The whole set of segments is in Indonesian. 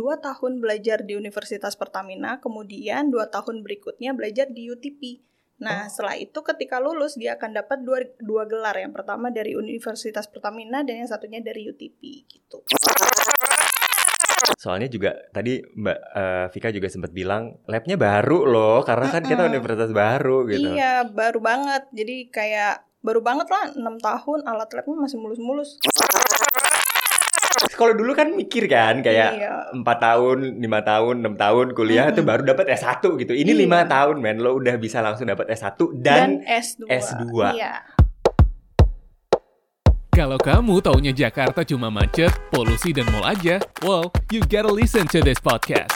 dua tahun belajar di Universitas Pertamina, kemudian dua tahun berikutnya belajar di UTP. Nah, Oh. setelah itu ketika lulus dia akan dapat dua, dua gelar. Yang pertama dari Universitas Pertamina dan yang satunya dari UTP gitu. Soalnya juga tadi Mbak eh, Vika juga sempat bilang labnya baru loh karena kan kita Mm-mm. universitas baru gitu. Iya, baru banget. Jadi kayak baru banget lah 6 tahun alat labnya masih mulus-mulus. Kalau dulu kan mikir kan kayak Iya. empat tahun, lima tahun, enam tahun kuliah Mm-mm. tuh baru dapat S1 gitu. Ini Iya. lima tahun men, lo udah bisa langsung dapat S1 dan, S2. S2. Iya. Kalau kamu taunya Jakarta cuma macet, polusi, dan mall aja, well, you gotta listen to this podcast.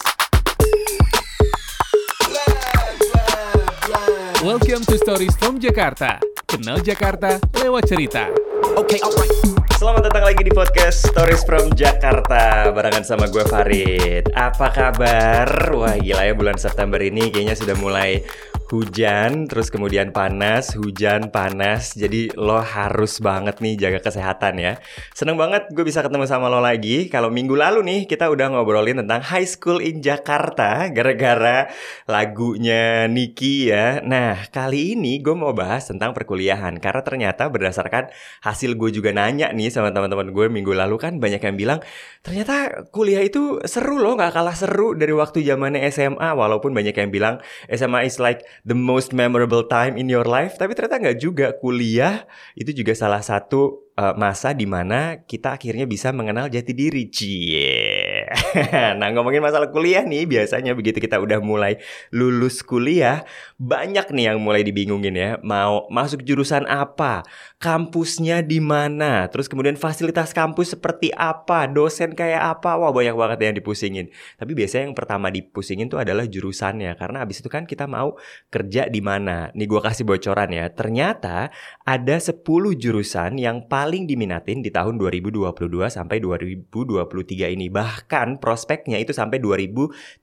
Welcome to Stories from Jakarta. Kenal Jakarta lewat cerita. Selamat datang lagi di podcast Stories from Jakarta Barengan sama gue Farid Apa kabar? Wah gila ya bulan September ini kayaknya sudah mulai hujan Terus kemudian panas, hujan, panas. Jadi lo harus banget nih jaga kesehatan ya. Seneng banget gue bisa ketemu sama lo lagi. Kalau minggu lalu nih kita udah ngobrolin tentang High School in Jakarta Gara-gara lagunya Niki ya. Nah kali ini gue mau bahas tentang perkuliahan. Karena ternyata berdasarkan hasil gue juga nanya nih sama teman-teman gue minggu lalu kan banyak yang bilang ternyata kuliah itu seru loh nggak kalah seru dari waktu zamannya SMA walaupun banyak yang bilang SMA is like the most memorable time in your life. Tapi ternyata nggak juga. Kuliah itu juga salah satu uh, masa di mana kita akhirnya bisa mengenal jati diri. Cie. Nah ngomongin masalah kuliah nih biasanya begitu kita udah mulai lulus kuliah banyak nih yang mulai dibingungin ya. Mau masuk jurusan apa kampusnya di mana, terus kemudian fasilitas kampus seperti apa, dosen kayak apa, wah banyak banget yang dipusingin. Tapi biasanya yang pertama dipusingin tuh adalah jurusannya, karena abis itu kan kita mau kerja di mana. Nih gua kasih bocoran ya, ternyata ada 10 jurusan yang paling diminatin di tahun 2022 sampai 2023 ini. Bahkan prospeknya itu sampai 2030.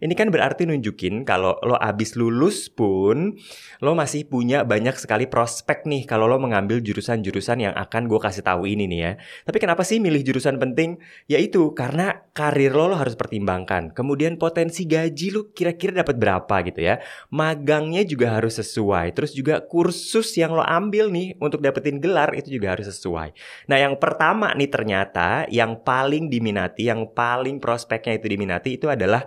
Ini kan berarti nunjukin kalau lo abis lulus pun lo masih punya banyak sekali prospek nih kalau lo mengambil jurusan-jurusan yang akan gue kasih tahu ini nih ya. Tapi kenapa sih milih jurusan penting? Yaitu karena karir lo lo harus pertimbangkan. Kemudian potensi gaji lo kira-kira dapat berapa gitu ya. Magangnya juga harus sesuai. Terus juga kursus yang lo ambil nih untuk dapetin gelar itu juga harus sesuai. Nah yang pertama nih ternyata yang paling diminati, yang paling prospeknya itu diminati itu adalah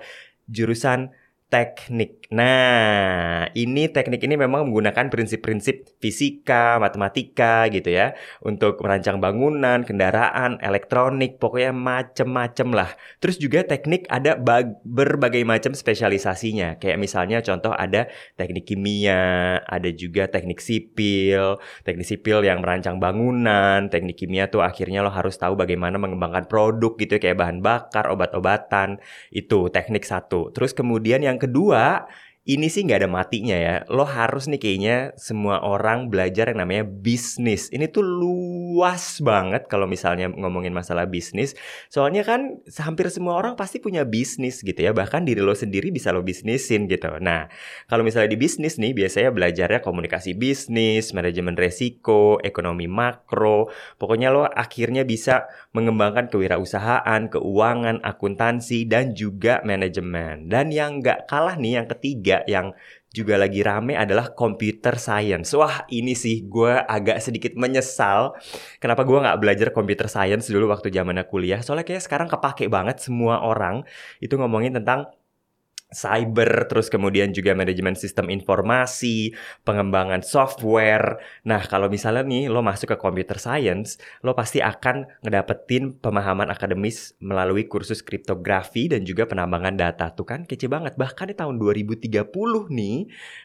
jurusan teknik. Nah, ini teknik ini memang menggunakan prinsip-prinsip fisika, matematika gitu ya untuk merancang bangunan, kendaraan, elektronik, pokoknya macem-macem lah. Terus juga teknik ada bag- berbagai macam spesialisasinya. Kayak misalnya contoh ada teknik kimia, ada juga teknik sipil, teknik sipil yang merancang bangunan, teknik kimia tuh akhirnya lo harus tahu bagaimana mengembangkan produk gitu ya, kayak bahan bakar, obat-obatan, itu teknik satu. Terus kemudian yang kedua, ini sih nggak ada matinya ya. Lo harus nih kayaknya semua orang belajar yang namanya bisnis. Ini tuh luas banget kalau misalnya ngomongin masalah bisnis. Soalnya kan hampir semua orang pasti punya bisnis gitu ya. Bahkan diri lo sendiri bisa lo bisnisin gitu. Nah, kalau misalnya di bisnis nih biasanya belajarnya komunikasi bisnis, manajemen resiko, ekonomi makro. Pokoknya lo akhirnya bisa mengembangkan kewirausahaan, keuangan, akuntansi, dan juga manajemen. Dan yang nggak kalah nih, yang ketiga yang juga lagi rame adalah computer science. Wah ini sih gue agak sedikit menyesal kenapa gue nggak belajar computer science dulu waktu zamannya kuliah. Soalnya kayak sekarang kepake banget semua orang itu ngomongin tentang cyber, terus kemudian juga manajemen sistem informasi, pengembangan software. Nah, kalau misalnya nih lo masuk ke computer science, lo pasti akan ngedapetin pemahaman akademis melalui kursus kriptografi dan juga penambangan data. Tuh kan kece banget. Bahkan di tahun 2030 nih,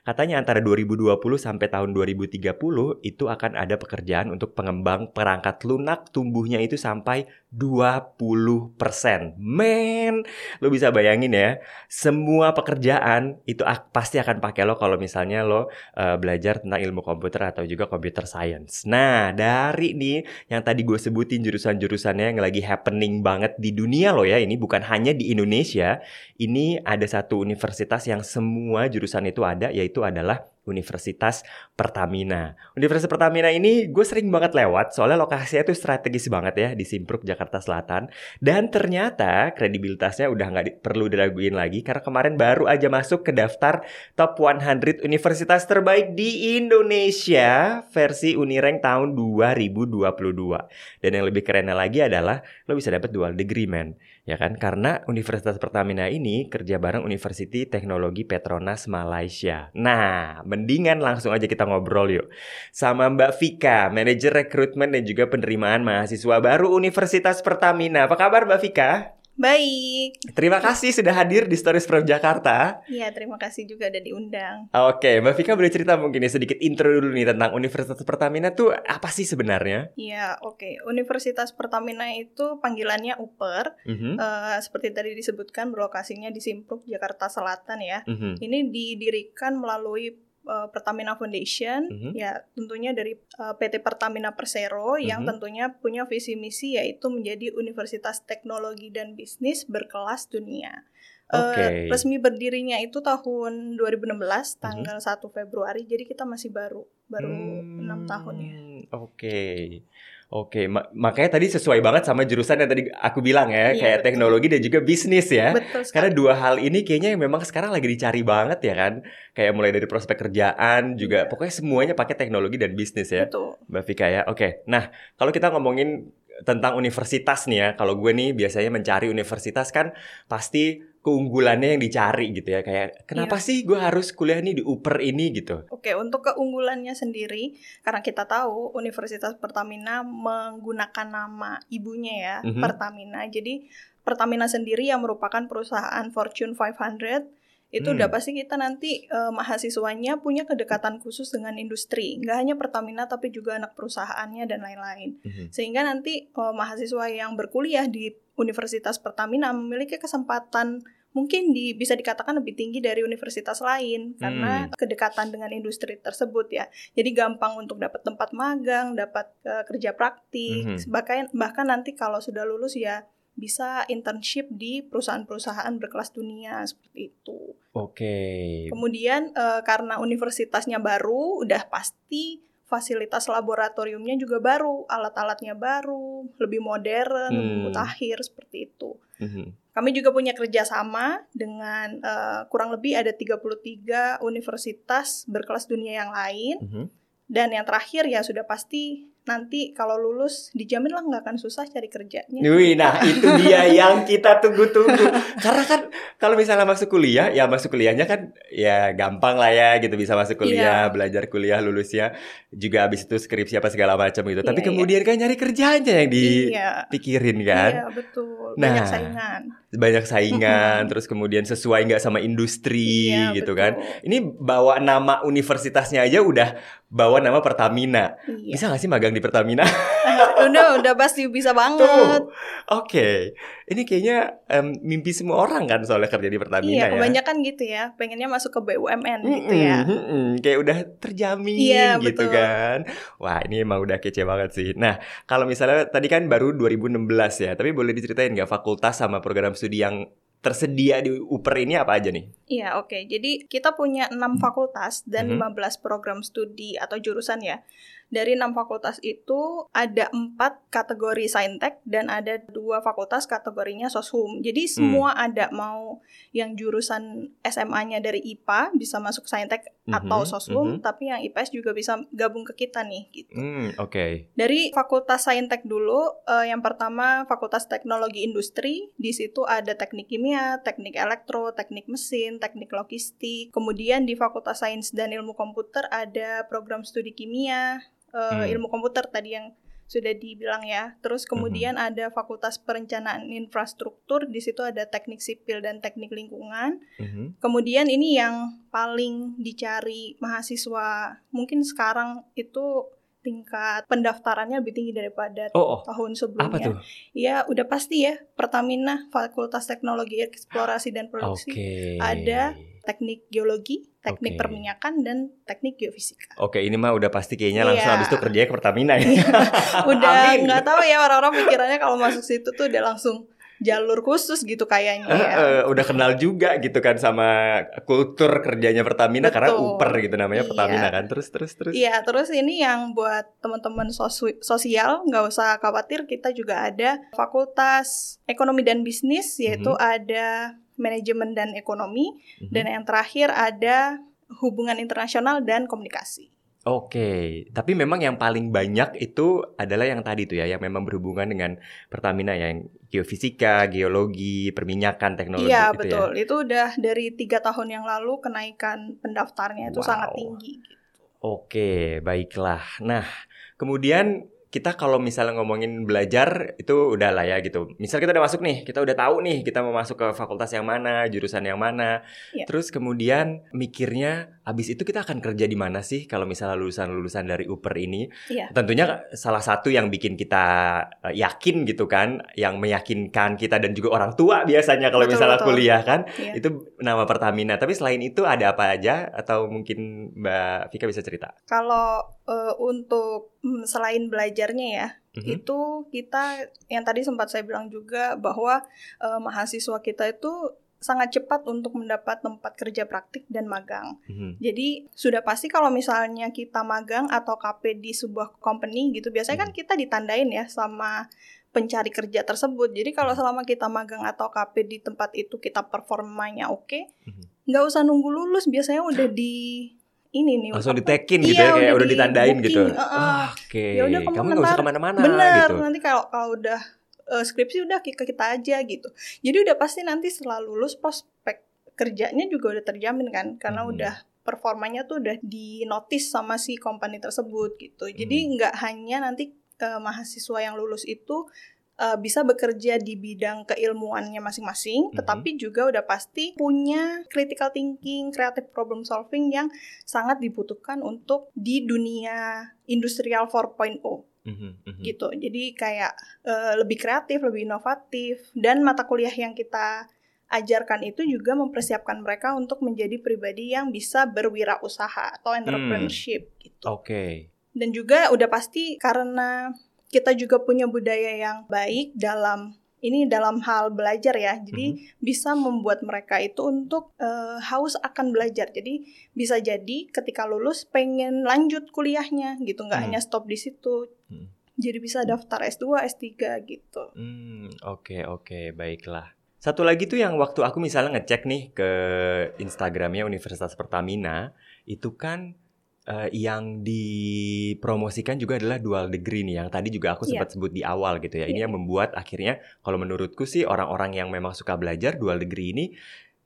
katanya antara 2020 sampai tahun 2030 itu akan ada pekerjaan untuk pengembang perangkat lunak tumbuhnya itu sampai 20%. Men, lo bisa bayangin ya, semua pekerjaan itu pasti akan pakai lo kalau misalnya lo eh, belajar tentang ilmu komputer atau juga computer science. Nah, dari nih yang tadi gue sebutin jurusan-jurusannya yang lagi happening banget di dunia lo ya, ini bukan hanya di Indonesia. Ini ada satu universitas yang semua jurusan itu ada, yaitu adalah Universitas Pertamina. Universitas Pertamina ini gue sering banget lewat soalnya lokasinya tuh strategis banget ya di Simpruk Jakarta Selatan dan ternyata kredibilitasnya udah nggak di- perlu diraguin lagi karena kemarin baru aja masuk ke daftar top 100 universitas terbaik di Indonesia versi Unirank tahun 2022. Dan yang lebih kerennya lagi adalah lo bisa dapat dual degree men ya kan karena Universitas Pertamina ini kerja bareng University Teknologi Petronas Malaysia. Nah, mendingan langsung aja kita ngobrol yuk sama Mbak Vika, manajer rekrutmen dan juga penerimaan mahasiswa baru Universitas Pertamina. Apa kabar Mbak Vika? Baik. Terima kasih sudah hadir di Stories from Jakarta. Iya, terima kasih juga udah diundang. Oke, Mbak Vika boleh cerita mungkin ya sedikit intro dulu nih tentang Universitas Pertamina tuh apa sih sebenarnya? Iya, oke. Universitas Pertamina itu panggilannya UPER. Mhm, Eh, seperti tadi disebutkan berlokasinya di Simpruk, Jakarta Selatan ya. mhm, Ini didirikan melalui eh, Pertamina Foundation, Mhm. ya tentunya dari eh, PT Pertamina Persero yang Mhm. tentunya punya visi misi yaitu menjadi Universitas Teknologi dan Bisnis berkelas dunia. Eh, Oke. resmi berdirinya itu tahun 2016 Mhm. tanggal 1 Februari, jadi kita masih baru baru Hmm, enam tahun ya. Oke. Oke, ma- makanya tadi sesuai banget sama jurusan yang tadi aku bilang ya, Iya, kayak betul. teknologi dan juga bisnis ya. Betul sekali. Karena dua hal ini kayaknya yang memang sekarang lagi dicari banget ya kan. Kayak mulai dari prospek kerjaan juga, Iya. pokoknya semuanya pakai teknologi dan bisnis ya. Betul. Mbak Vika ya. Oke. Nah, kalau kita ngomongin tentang universitas nih ya, kalau gue nih biasanya mencari universitas kan pasti keunggulannya yang dicari gitu ya. Kayak kenapa Iya. sih gue harus kuliah nih di UPER ini gitu? Oke, untuk keunggulannya sendiri, karena kita tahu Universitas Pertamina menggunakan nama ibunya ya, Mhm. Pertamina. Jadi Pertamina sendiri yang merupakan perusahaan Fortune 500 itu Hmm. udah pasti kita nanti eh, mahasiswanya punya kedekatan khusus dengan industri. Nggak hanya Pertamina tapi juga anak perusahaannya dan lain-lain. Mhm. Sehingga nanti eh, mahasiswa yang berkuliah di Universitas Pertamina memiliki kesempatan mungkin di, bisa dikatakan lebih tinggi dari universitas lain karena Hmm. kedekatan dengan industri tersebut ya. Jadi gampang untuk dapat tempat magang, dapat eh, kerja praktik, Mhm. bahkan bahkan nanti kalau sudah lulus ya bisa internship di perusahaan-perusahaan berkelas dunia seperti itu. Oke. Kemudian eh, karena universitasnya baru, udah pasti fasilitas laboratoriumnya juga baru, alat-alatnya baru, lebih modern, lebih Hmm. mutakhir seperti itu. Mhm. Kami juga punya kerjasama dengan eh, kurang lebih ada 33 universitas berkelas dunia yang lain. Mhm. Dan yang terakhir ya sudah pasti nanti kalau lulus dijamin lah nggak akan susah cari kerjanya. Wih, nah itu dia yang kita tunggu-tunggu. Karena kan kalau misalnya masuk kuliah, ya masuk kuliahnya kan ya gampang lah ya gitu bisa masuk kuliah, Iya. belajar kuliah, lulusnya juga habis itu skripsi apa segala macam gitu. Tapi Iya, iya. kemudian kan nyari kerjanya yang Iya. dipikirin kan. Iya, betul. Nah, Banyak saingan. Banyak saingan, terus kemudian sesuai nggak sama industri Iya, gitu betul. kan. Ini bawa nama universitasnya aja udah bawa nama Pertamina. Iya. Bisa nggak sih magang di Pertamina? udah udah pasti bisa banget. Oke. Ini kayaknya em, mimpi semua orang kan soalnya kerja di Pertamina Iya, ya. kebanyakan gitu ya. Pengennya masuk ke BUMN gitu Mm-mm, ya. mm-mm. Kayak udah terjamin Iya, gitu betul. kan. Wah, ini emang udah kece banget sih. Nah, kalau misalnya tadi kan baru 2016 ya, tapi boleh diceritain nggak fakultas sama program studi yang tersedia di UPER ini apa aja nih? Iya, oke. Jadi kita punya enam fakultas dan Mhm. 15 program studi atau jurusan ya. Dari enam fakultas itu ada empat kategori saintek dan ada dua fakultas kategorinya soshum. Jadi Hmm. semua ada mau yang jurusan SMA-nya dari IPA bisa masuk saintek atau Mhm, soshum, mhm. tapi yang IPS juga bisa gabung ke kita nih gitu. Hmm, oke. Dari Fakultas Saintek dulu, eh, yang pertama Fakultas Teknologi Industri. Di situ ada teknik kimia, teknik elektro, teknik mesin, teknik logistik. Kemudian di Fakultas Sains dan Ilmu Komputer ada program studi kimia, eh, Hmm. ilmu komputer tadi yang sudah dibilang ya. Terus kemudian ada Fakultas Perencanaan Infrastruktur. Di situ ada teknik sipil dan teknik lingkungan. Mhm. Kemudian ini yang paling dicari mahasiswa mungkin sekarang itu tingkat pendaftarannya lebih tinggi daripada Oh, oh, tahun apa sebelumnya. tuh? Ya udah pasti ya Pertamina Fakultas Teknologi Eksplorasi dan Produksi, Oke. Ada. Teknik Geologi. Teknik Perminyakan dan Teknik Geofisika. Oke, ini mah udah pasti kayaknya langsung Iya. habis itu kerjanya ke Pertamina ya. Udah nggak tahu ya orang-orang pikirannya kalau masuk situ tuh udah langsung jalur khusus gitu kayaknya ya. eh, udah kenal juga gitu kan sama kultur kerjanya Pertamina karena Betul. Uper gitu namanya Iya. Pertamina kan. Terus terus terus. Iya, terus ini yang buat teman-teman sosial nggak usah khawatir, kita juga ada fakultas ekonomi dan bisnis, yaitu Mhm. ada manajemen dan ekonomi, Mhm. dan yang terakhir ada hubungan internasional dan komunikasi. Oke, tapi memang yang paling banyak itu adalah yang tadi tuh ya, yang memang berhubungan dengan Pertamina ya, yang geofisika, geologi, perminyakan, teknologi Iya gitu ya. betul, itu udah dari tiga tahun yang lalu kenaikan pendaftarnya itu Wow. sangat tinggi. gitu. Oke, baiklah. Nah, kemudian kita kalau misalnya ngomongin belajar itu udah lah ya gitu. Misal kita udah masuk nih, kita udah tahu nih kita mau masuk ke fakultas yang mana, jurusan yang mana. Iya. Terus kemudian mikirnya abis itu kita akan kerja di mana sih kalau misalnya lulusan-lulusan dari UPER ini? Iya. Tentunya salah satu yang bikin kita eh, yakin gitu kan, yang meyakinkan kita dan juga orang tua biasanya kalau Betul, misalnya betul. kuliah kan, Iya. itu nama Pertamina. Tapi selain itu ada apa aja atau mungkin Mbak Vika bisa cerita? Kalau eh, untuk mm, selain belajarnya ya, Mhm. itu kita yang tadi sempat saya bilang juga bahwa eh, mahasiswa kita itu sangat cepat untuk mendapat tempat kerja praktik dan magang. Mhm. Jadi sudah pasti kalau misalnya kita magang atau KP di sebuah company gitu, biasanya kan kita ditandain ya sama pencari kerja tersebut. Jadi kalau selama kita magang atau KP di tempat itu kita performanya oke, Mhm. nggak usah nunggu lulus, biasanya udah di ini nih Langsung ditekin gitu ya, Iya, kayak udah udah di ditandain booking, gitu. uh-uh. Ah, Oke, Ya udah, kamu kamu nggak usah ke mana-mana Bener, gitu. nanti kalau kalau udah eh, skripsi udah ke kita aja gitu. Jadi udah pasti nanti setelah lulus prospek kerjanya juga udah terjamin kan, karena Hmm. udah performanya tuh udah di notice sama si company tersebut gitu. Jadi Hmm. nggak hanya nanti eh, mahasiswa yang lulus itu eh, bisa bekerja di bidang keilmuannya masing-masing, Mhm. tetapi juga udah pasti punya critical thinking, creative problem solving yang sangat dibutuhkan untuk di dunia industrial 4.0 Mhm, mhm. gitu. Jadi kayak eh, lebih kreatif, lebih inovatif dan mata kuliah yang kita ajarkan itu juga mempersiapkan mereka untuk menjadi pribadi yang bisa berwirausaha atau entrepreneurship gitu. Oke. Dan juga udah pasti karena kita juga punya budaya yang baik dalam ini dalam hal belajar ya. Jadi bisa membuat mereka itu untuk eh, haus akan belajar. Jadi bisa jadi ketika lulus pengen lanjut kuliahnya gitu, nggak Hmm. hanya stop di situ. Hmm. Jadi bisa daftar S2, S3 gitu. Hmm, oke oke, baiklah. Satu lagi tuh yang waktu aku misalnya ngecek nih ke Instagramnya Universitas Pertamina, itu kan eh, yang dipromosikan juga adalah dual degree nih, yang tadi juga aku Iya. sempat sebut di awal gitu ya. Ini Iya. yang membuat akhirnya kalau menurutku sih orang-orang yang memang suka belajar dual degree ini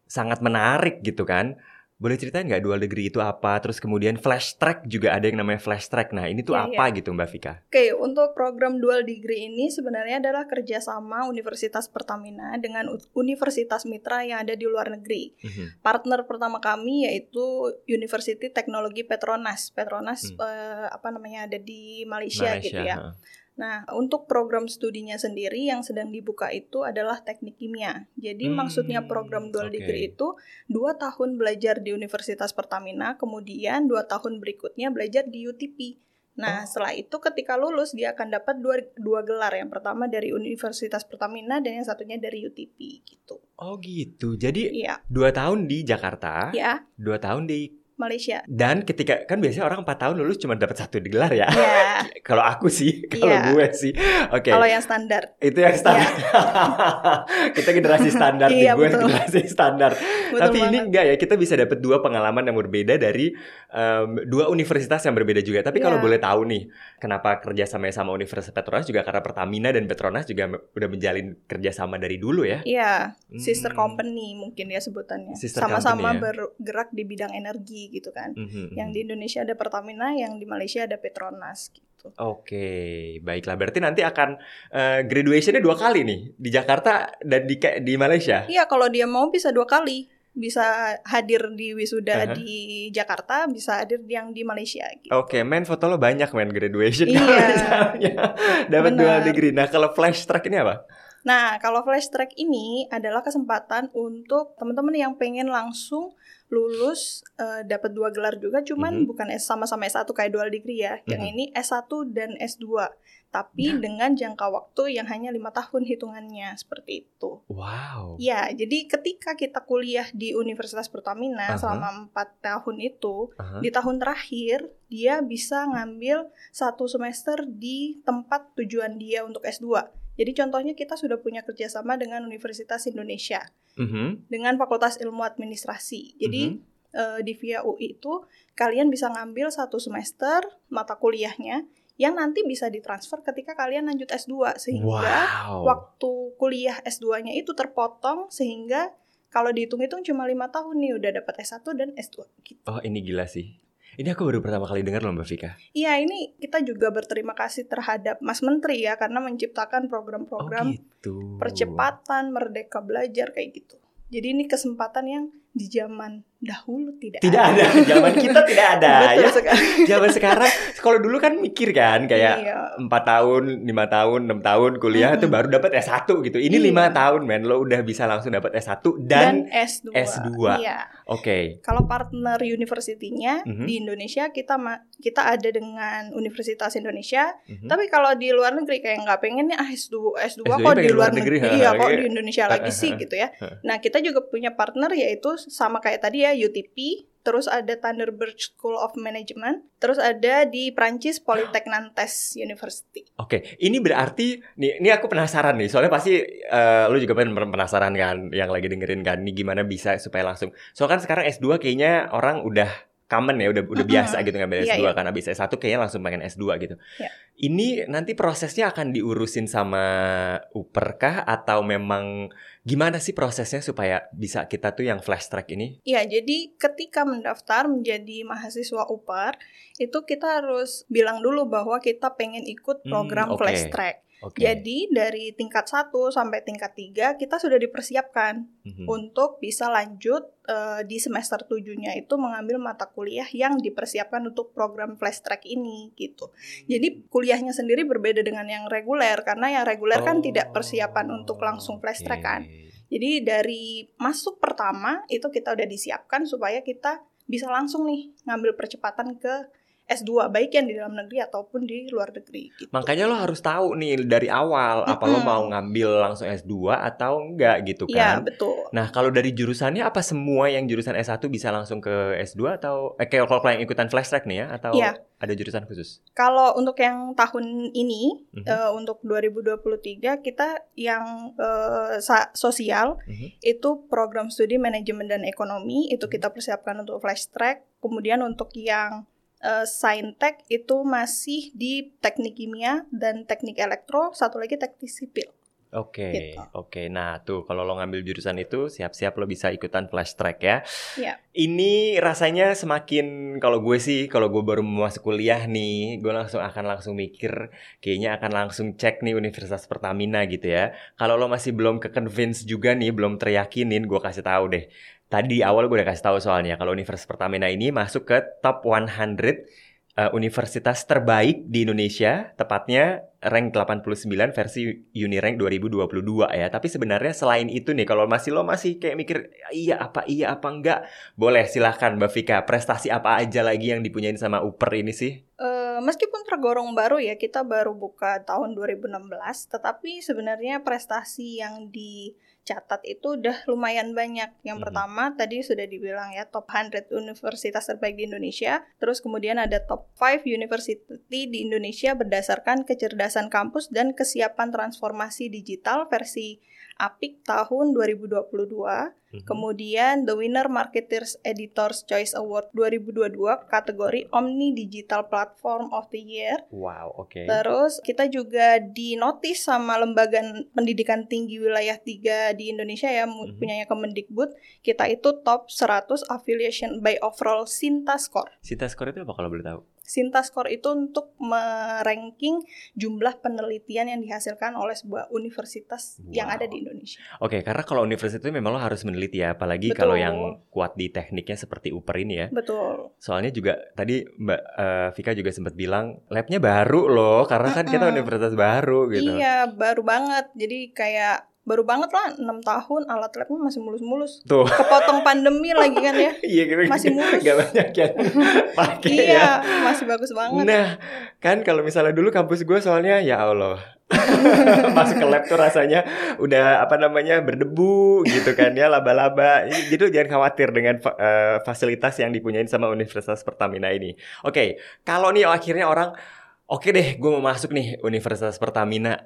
sangat menarik gitu kan. Boleh ceritain nggak dual degree itu apa? Terus kemudian flash track juga ada yang namanya flash track. Nah ini tuh Iya, apa gitu Mbak Vika? Oke, untuk program dual degree ini sebenarnya adalah kerjasama Universitas Pertamina dengan universitas mitra yang ada di luar negeri. Mhm. Partner pertama kami yaitu University Teknologi Petronas. Petronas Hmm. eh, apa namanya ada di Malaysia, gitu ya. heeh. Nah, untuk program studinya sendiri yang sedang dibuka itu adalah teknik kimia. Jadi Hmm, maksudnya program dual oke. degree itu dua tahun belajar di Universitas Pertamina, kemudian dua tahun berikutnya belajar di UTP. Oh. Nah, setelah itu ketika lulus dia akan dapat dua, dua gelar. Yang pertama dari Universitas Pertamina dan yang satunya dari UTP gitu. Oh gitu. Jadi Iya, dua tahun di Jakarta, ya dua tahun di Malaysia. dan ketika kan biasanya orang empat tahun lulus cuma dapat satu gelar ya. Ya, kalau aku sih, kalau Iya. gue sih, oke. kalau yang standar. Itu yang standar. kita generasi standar Iya, gue betul. generasi standar. Betul Tapi ini banget. enggak ya, kita bisa dapat dua pengalaman yang berbeda dari em, dua universitas yang berbeda juga. Tapi kalau Iya. boleh tahu nih, kenapa kerja sama sama Universitas Petronas juga karena Pertamina dan Petronas juga udah menjalin kerjasama dari dulu ya. Iya, sister Hmm. company mungkin ya sebutannya. Sister Sama-sama ya. bergerak di bidang energi gitu kan. Mhm, Yang mhm. di Indonesia ada Pertamina, yang di Malaysia ada Petronas gitu. Oke, baiklah. Berarti nanti akan eh, graduationnya dua kali nih di Jakarta dan di di Malaysia. Iya, kalau dia mau bisa dua kali. Bisa hadir di wisuda Aha. di Jakarta, bisa hadir yang di Malaysia gitu. Oke, men foto lo banyak men graduation Iya. dapat dual degree. Nah, kalau flash track ini apa? Nah, kalau flash track ini adalah kesempatan untuk teman-teman yang pengen langsung lulus eh, dapat dua gelar juga, cuman Mhm. bukan S sama-sama S1 kayak dual degree ya. Yang Mhm. ini S1 dan S2, tapi Nah. dengan jangka waktu yang hanya lima tahun hitungannya seperti itu. Wow. Ya, jadi ketika kita kuliah di Universitas Pertamina Aha. selama empat tahun itu, Aha. di tahun terakhir dia bisa ngambil satu semester di tempat tujuan dia untuk S2. Jadi contohnya kita sudah punya kerjasama dengan Universitas Indonesia Mhm. dengan Fakultas Ilmu Administrasi. Jadi Mhm. eh, di VIA UI itu kalian bisa ngambil satu semester mata kuliahnya yang nanti bisa ditransfer ketika kalian lanjut S2 sehingga Wow. waktu kuliah S2-nya itu terpotong sehingga kalau dihitung-hitung cuma lima tahun nih udah dapat S1 dan S2 gitu. Oh ini gila sih. Ini aku baru pertama kali dengar loh Mbak Vika. Iya, ini kita juga berterima kasih terhadap Mas Menteri ya karena menciptakan Oh program-program gitu. percepatan merdeka belajar kayak gitu. Jadi ini kesempatan yang di zaman dahulu tidak, Tidak ada. Zaman kita tidak ada. Betul ya. sekali. Zaman sekarang kalau dulu kan mikir kan kayak Iya. empat tahun, lima tahun, enam tahun kuliah itu Mm-mm. baru dapat S1 gitu. Ini Iya. lima tahun men, lo udah bisa langsung dapat S1 Dan, dan, S2. S2. Iya. oke. Kalau partner university-nya Mhm. di Indonesia kita kita ada dengan Universitas Indonesia Mhm. Tapi kalau di luar negeri kayak nggak pengen nih ah S2 S2 S2 kok pengen di luar negeri, negeri, iya kok iya. di Indonesia lagi sih gitu ya. Nah kita juga punya partner yaitu sama kayak tadi ya UTP, terus ada Thunderbird School of Management, terus ada di Prancis Polytech Nantes University. Oke, ini berarti nih, ini aku penasaran nih. Soalnya pasti eh, lu juga pen- penasaran kan, yang lagi dengerin kan, ini gimana bisa supaya langsung. Soalnya kan sekarang S2 kayaknya orang udah common ya, udah udah biasa gitu ngambil Iya, S2 iya. kan habis S1 kayaknya langsung pengen S2 gitu. Iya. Ini nanti prosesnya akan diurusin sama Uper kah atau memang gimana sih prosesnya supaya bisa kita tuh yang flash track ini? Iya, jadi ketika mendaftar menjadi mahasiswa UPAR, itu kita harus bilang dulu bahwa kita pengen ikut Hmm, program oke. Flash Track. Oke. Jadi dari tingkat 1 sampai tingkat 3 kita sudah dipersiapkan Mhm. untuk bisa lanjut eh, di semester 7-nya itu mengambil mata kuliah yang dipersiapkan untuk program flash track ini gitu. Jadi kuliahnya sendiri berbeda dengan yang reguler karena yang reguler kan tidak persiapan untuk langsung flash track kan. Oh. Jadi dari masuk pertama itu kita udah disiapkan supaya kita bisa langsung nih ngambil percepatan ke S2 baik yang di dalam negeri ataupun di luar negeri gitu. Makanya lo harus tahu nih dari awal apa lo mau ngambil langsung S2 atau enggak gitu Iya, kan. betul. Nah, kalau dari jurusannya apa semua yang jurusan S1 bisa langsung ke S2 atau eh kayak kalau yang ikutan flash track nih ya atau Iya. ada jurusan khusus? Kalau untuk yang tahun ini Mhm. eh, untuk 2023 kita yang sa- sosial Mhm. itu program studi manajemen dan ekonomi itu kita persiapkan untuk flash track. Kemudian untuk yang eh, saintek itu masih di teknik kimia dan teknik elektro, satu lagi teknik sipil. Oke, Gitu. oke. Nah, tuh kalau lo ngambil jurusan itu siap-siap lo bisa ikutan flash track ya. Iya. Ini rasanya semakin kalau gue sih kalau gue baru masuk kuliah nih, gue langsung akan langsung mikir kayaknya akan langsung cek nih Universitas Pertamina gitu ya. Kalau lo masih belum ke convince juga nih, belum teriyakinin, gue kasih tahu deh. Tadi awal gue udah kasih tahu soalnya kalau Universitas Pertamina ini masuk ke top 100 eh, universitas terbaik di Indonesia, tepatnya rank 89 versi Unirank 2022 ya. Tapi sebenarnya selain itu nih, kalau masih lo masih kayak mikir iya apa iya apa enggak, boleh silahkan Mbak Vika. Prestasi apa aja lagi yang dipunyain sama Uper ini sih? Eh, meskipun tergolong baru ya, kita baru buka tahun 2016, tetapi sebenarnya prestasi yang dicatat itu udah lumayan banyak. Yang Mhm. pertama tadi sudah dibilang ya top 100 universitas terbaik di Indonesia, terus kemudian ada top 5 university di Indonesia berdasarkan kecerdasan kampus dan kesiapan transformasi digital versi APIK tahun 2022. Mhm. Kemudian The Winner Marketers Editors Choice Award 2022 kategori Omni Digital Platform of the Year. Wow, oke. Terus kita juga dinotis sama Lembaga Pendidikan Tinggi Wilayah 3 di Indonesia ya Mhm. punyanya Kemendikbud, kita itu top 100 affiliation by overall Sinta score. Sita score itu apa kalau boleh tahu? Sinta score itu untuk meranking jumlah penelitian yang dihasilkan oleh sebuah universitas yang Wow. ada di Indonesia. Oke, karena kalau universitas itu memang lo harus meneliti ya, apalagi Betul. kalau yang kuat di tekniknya seperti Uper ini ya. Betul. Soalnya juga tadi Mbak eh, Vika juga sempat bilang labnya baru loh, karena kan kita universitas baru gitu. Iya, baru banget. Jadi kayak baru banget lah 6 tahun alat labnya masih mulus-mulus. Tuh. Kepotong pandemi lagi kan ya. Iya gitu. Masih mulus. Gak banyak yang pakai ya. iya, masih bagus banget. Nah, kan kalau misalnya dulu kampus gue soalnya ya Allah. Masuk ke lab tuh rasanya udah apa namanya berdebu gitu kan ya laba-laba. Jadi jangan khawatir dengan eh, fasilitas yang dipunyain sama Universitas Pertamina ini. Oke, kalau nih akhirnya orang oke deh, gue mau masuk nih Universitas Pertamina.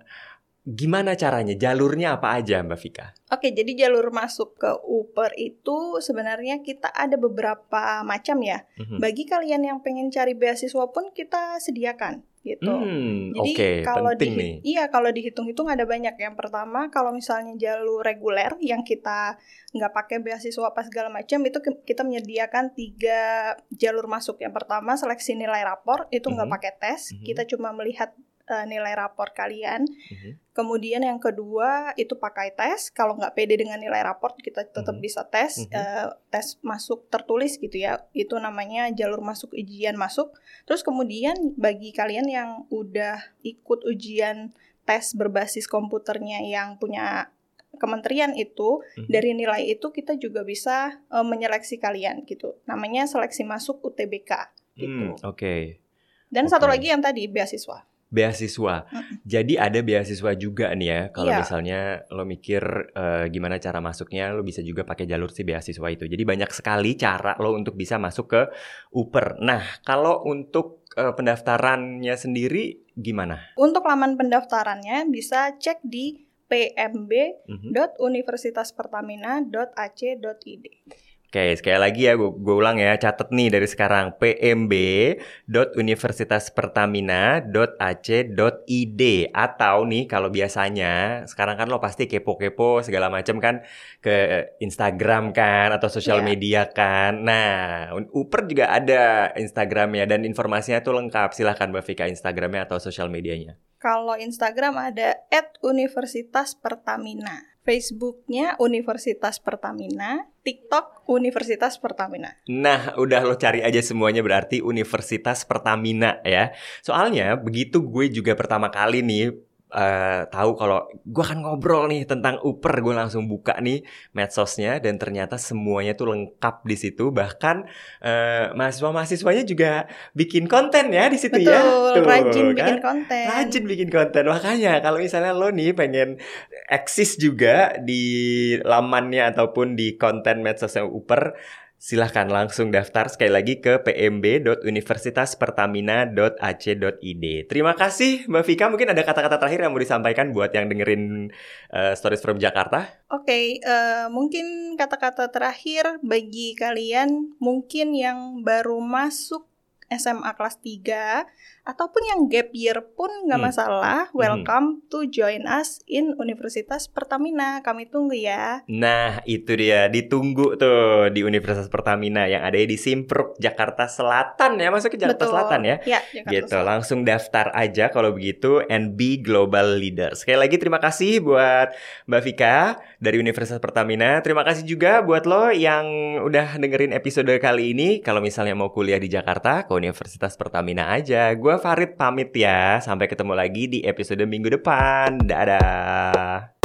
Gimana caranya? Jalurnya apa aja, Mbak Vika? Oke, jadi jalur masuk ke Uper itu sebenarnya kita ada beberapa macam ya. Mhm. Bagi kalian yang pengen cari beasiswa pun kita sediakan gitu. Hmm, Jadi oke, kalau penting dihi- nih. iya kalau dihitung-hitung ada banyak. Yang pertama kalau misalnya jalur reguler yang kita nggak pakai beasiswa apa segala macam itu kita menyediakan tiga jalur masuk. Yang pertama seleksi nilai rapor itu nggak Mhm. pakai tes, Mhm. kita cuma melihat eh, nilai rapor kalian. Mhm. Kemudian yang kedua itu pakai tes. Kalau nggak pede dengan nilai rapor kita tetap Mhm. bisa tes Mhm. eh, tes masuk tertulis gitu ya. Itu namanya jalur masuk ujian masuk. Terus kemudian bagi kalian yang udah ikut ujian tes berbasis komputernya yang punya kementerian itu Mhm. dari nilai itu kita juga bisa eh, menyeleksi kalian gitu. Namanya seleksi masuk UTBK gitu. Hmm, oke. Dan satu oke. lagi yang tadi beasiswa. Beasiswa. Jadi ada beasiswa juga nih ya. Kalau Iya. misalnya lo mikir eh, gimana cara masuknya, lo bisa juga pakai jalur si beasiswa itu. Jadi banyak sekali cara lo untuk bisa masuk ke Uper. Nah, kalau untuk eh, pendaftarannya sendiri gimana? Untuk laman pendaftarannya bisa cek di pmb Mhm. universitaspertamina.ac.id. Oke, sekali lagi ya, gue ulang ya, catat nih dari sekarang pmb.universitaspertamina.ac.id atau nih kalau biasanya sekarang kan lo pasti kepo-kepo segala macam kan ke Instagram kan atau sosial Iya. media kan. Nah, Uper juga ada Instagramnya dan informasinya tuh lengkap. Silahkan Mbak Vika Instagramnya atau sosial medianya. Kalau Instagram ada @universitaspertamina, Facebooknya Universitas Pertamina, TikTok Universitas Pertamina. Nah, udah lo cari aja semuanya berarti Universitas Pertamina ya. Soalnya begitu gue juga pertama kali nih eh, tahu kalau gue akan ngobrol nih tentang Uper, gue langsung buka nih medsosnya dan ternyata semuanya tuh lengkap di situ. Bahkan eh, mahasiswa-mahasiswanya juga bikin konten ya di situ ya. Betul, rajin kan? bikin konten. Rajin bikin konten makanya kalau misalnya lo nih pengen eksis juga di lamannya ataupun di konten medsosnya Uper silahkan langsung daftar sekali lagi ke pmb.universitaspertamina.ac.id Terima kasih Mbak Vika. Mungkin ada kata-kata terakhir yang mau disampaikan buat yang dengerin uh, Stories from Jakarta? Oke, eh, mungkin kata-kata terakhir bagi kalian mungkin yang baru masuk SMA kelas 3 ataupun yang gap year pun nggak Hmm. masalah. Welcome to join us in Universitas Pertamina. Kami tunggu ya. Nah itu dia ditunggu tuh di Universitas Pertamina yang ada di Simpruk Jakarta Selatan ya masuk ke Jakarta Selatan ya Ya, Jakarta gitu Selatan. langsung daftar aja kalau begitu and be global leader sekali lagi terima kasih buat Mbak Vika dari Universitas Pertamina terima kasih juga buat lo yang udah dengerin episode kali ini kalau misalnya mau kuliah di Jakarta Universitas Pertamina aja. Gue Farid pamit ya. Sampai ketemu lagi di episode minggu depan. Dadah